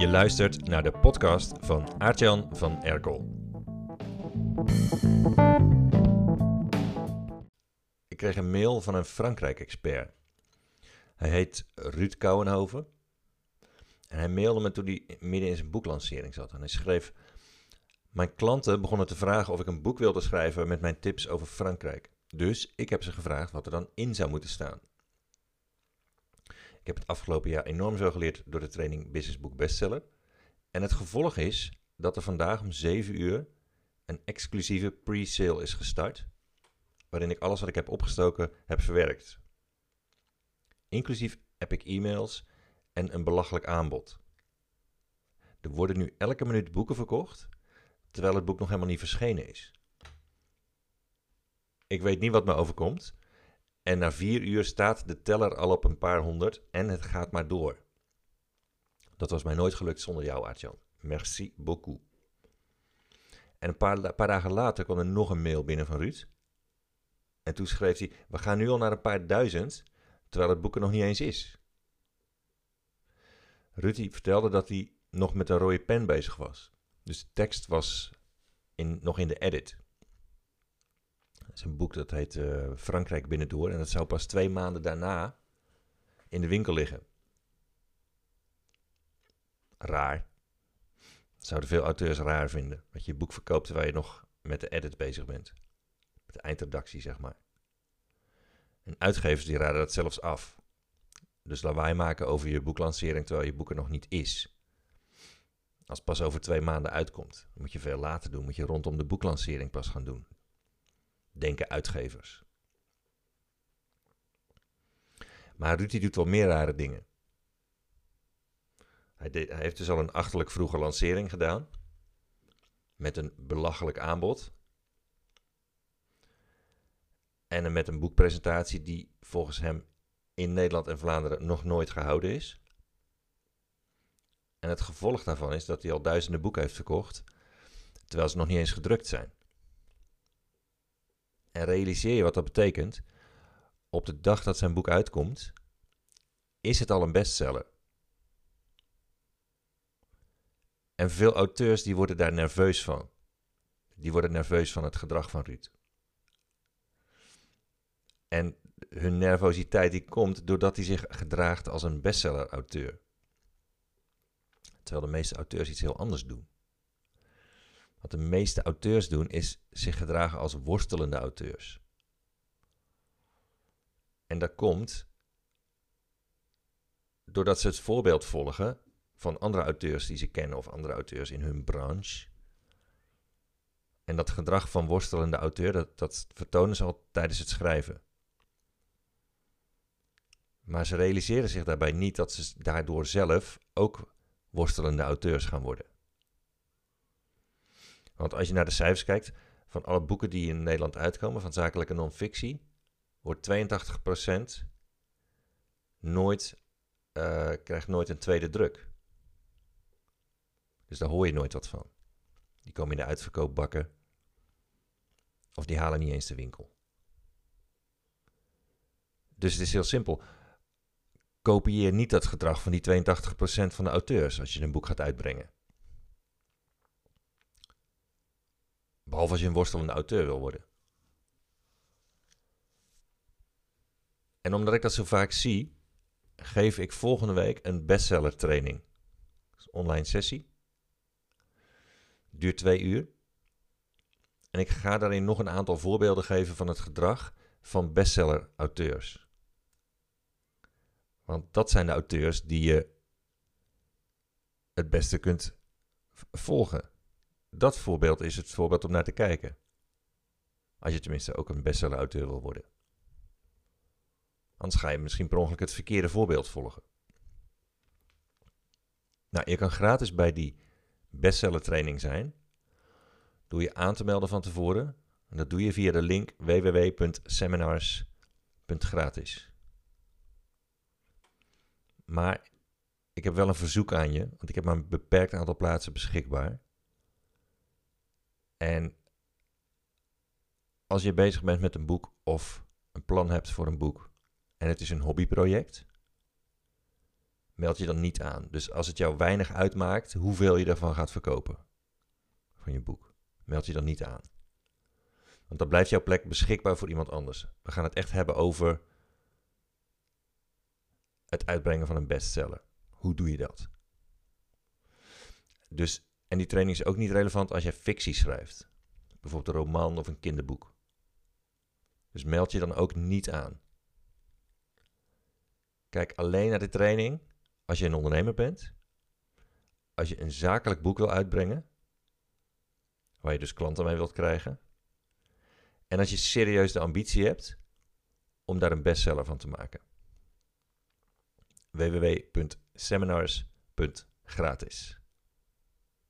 Je luistert naar de podcast van Aartjan van Erkel. Ik kreeg een mail van een Frankrijk-expert. Hij heet Ruud Kouwenhoven. En hij mailde me toen hij midden in zijn boeklancering zat. En hij schreef... Mijn klanten begonnen te vragen of ik een boek wilde schrijven met mijn tips over Frankrijk. Dus ik heb ze gevraagd wat er dan in zou moeten staan. Ik heb het afgelopen jaar enorm veel geleerd door de training Business Book Bestseller. En het gevolg is dat er vandaag om 7 uur een exclusieve pre-sale is gestart, waarin ik alles wat ik heb opgestoken heb verwerkt. Inclusief epic e-mails en een belachelijk aanbod. Er worden nu elke minuut boeken verkocht, terwijl het boek nog helemaal niet verschenen is. Ik weet niet wat me overkomt, en na vier uur staat de teller al op een paar honderd en het gaat maar door. Dat was mij nooit gelukt zonder jou, Artjan. Merci beaucoup. En een paar, dagen later kwam er nog een mail binnen van Ruud. En toen schreef hij: We gaan nu al naar een paar duizend, terwijl het boek er nog niet eens is. Ruud vertelde dat hij nog met een rode pen bezig was. Dus de tekst was in, nog in de edit. Is een boek dat heet uh, Frankrijk Binnendoor. En dat zou pas twee maanden daarna in de winkel liggen. Raar. Dat zouden veel auteurs raar vinden. Dat je je boek verkoopt terwijl je nog met de edit bezig bent. Met de eindredactie, zeg maar. En uitgevers die raden dat zelfs af. Dus lawaai maken over je boeklancering terwijl je boek er nog niet is. Als het pas over twee maanden uitkomt, moet je veel later doen. Moet je rondom de boeklancering pas gaan doen denken uitgevers. Maar Ruud doet wel meer rare dingen. Hij, hij, heeft dus al een achterlijk vroege lancering gedaan. Met een belachelijk aanbod. En met een boekpresentatie die volgens hem in Nederland en Vlaanderen nog nooit gehouden is. En het gevolg daarvan is dat hij al duizenden boeken heeft verkocht, terwijl ze nog niet eens gedrukt zijn. En realiseer je wat dat betekent. Op de dag dat zijn boek uitkomt, is het al een bestseller. En veel auteurs die worden daar nerveus van. Die worden nerveus van het gedrag van Ruud. En hun nervositeit die komt doordat hij zich gedraagt als een bestseller-auteur. Terwijl de meeste auteurs iets heel anders doen. Wat de meeste auteurs doen, is zich gedragen als worstelende auteurs. En dat komt doordat ze het voorbeeld volgen van andere auteurs die ze kennen of andere auteurs in hun branche. En dat gedrag van worstelende auteur, dat, dat vertonen ze al tijdens het schrijven. Maar ze realiseren zich daarbij niet dat ze daardoor zelf ook worstelende auteurs gaan worden. Want als je naar de cijfers kijkt, van alle boeken die in Nederland uitkomen, van zakelijke non-fictie, wordt 82% nooit, uh, krijgt nooit een tweede druk. Dus daar hoor je nooit wat van. Die komen in de uitverkoopbakken. Of die halen niet eens de winkel. Dus het is heel simpel. Kopieer niet dat gedrag van die 82% van de auteurs als je een boek gaat uitbrengen. Behalve als je een worstelende auteur wil worden. En omdat ik dat zo vaak zie, geef ik volgende week een bestseller training. online sessie. Duurt twee uur. En ik ga daarin nog een aantal voorbeelden geven van het gedrag van bestseller auteurs. Want dat zijn de auteurs die je het beste kunt volgen dat voorbeeld is het voorbeeld om naar te kijken. Als je tenminste ook een bestseller-auteur wil worden. Anders ga je misschien per ongeluk het verkeerde voorbeeld volgen. Nou, je kan gratis bij die bestseller training zijn. Doe je aan te melden van tevoren. En dat doe je via de link www.seminars.gratis. Maar ik heb wel een verzoek aan je, want ik heb maar een beperkt aantal plaatsen beschikbaar. En als je bezig bent met een boek of een plan hebt voor een boek en het is een hobbyproject, meld je dan niet aan. Dus als het jou weinig uitmaakt hoeveel je ervan gaat verkopen van je boek, meld je dan niet aan. Want dan blijft jouw plek beschikbaar voor iemand anders. We gaan het echt hebben over het uitbrengen van een bestseller. Hoe doe je dat? Dus, en die training is ook niet relevant als je fictie schrijft. Bijvoorbeeld een roman of een kinderboek. Dus meld je dan ook niet aan. Kijk alleen naar de training als je een ondernemer bent. Als je een zakelijk boek wil uitbrengen. Waar je dus klanten mee wilt krijgen. En als je serieus de ambitie hebt om daar een bestseller van te maken. www.seminars.gratis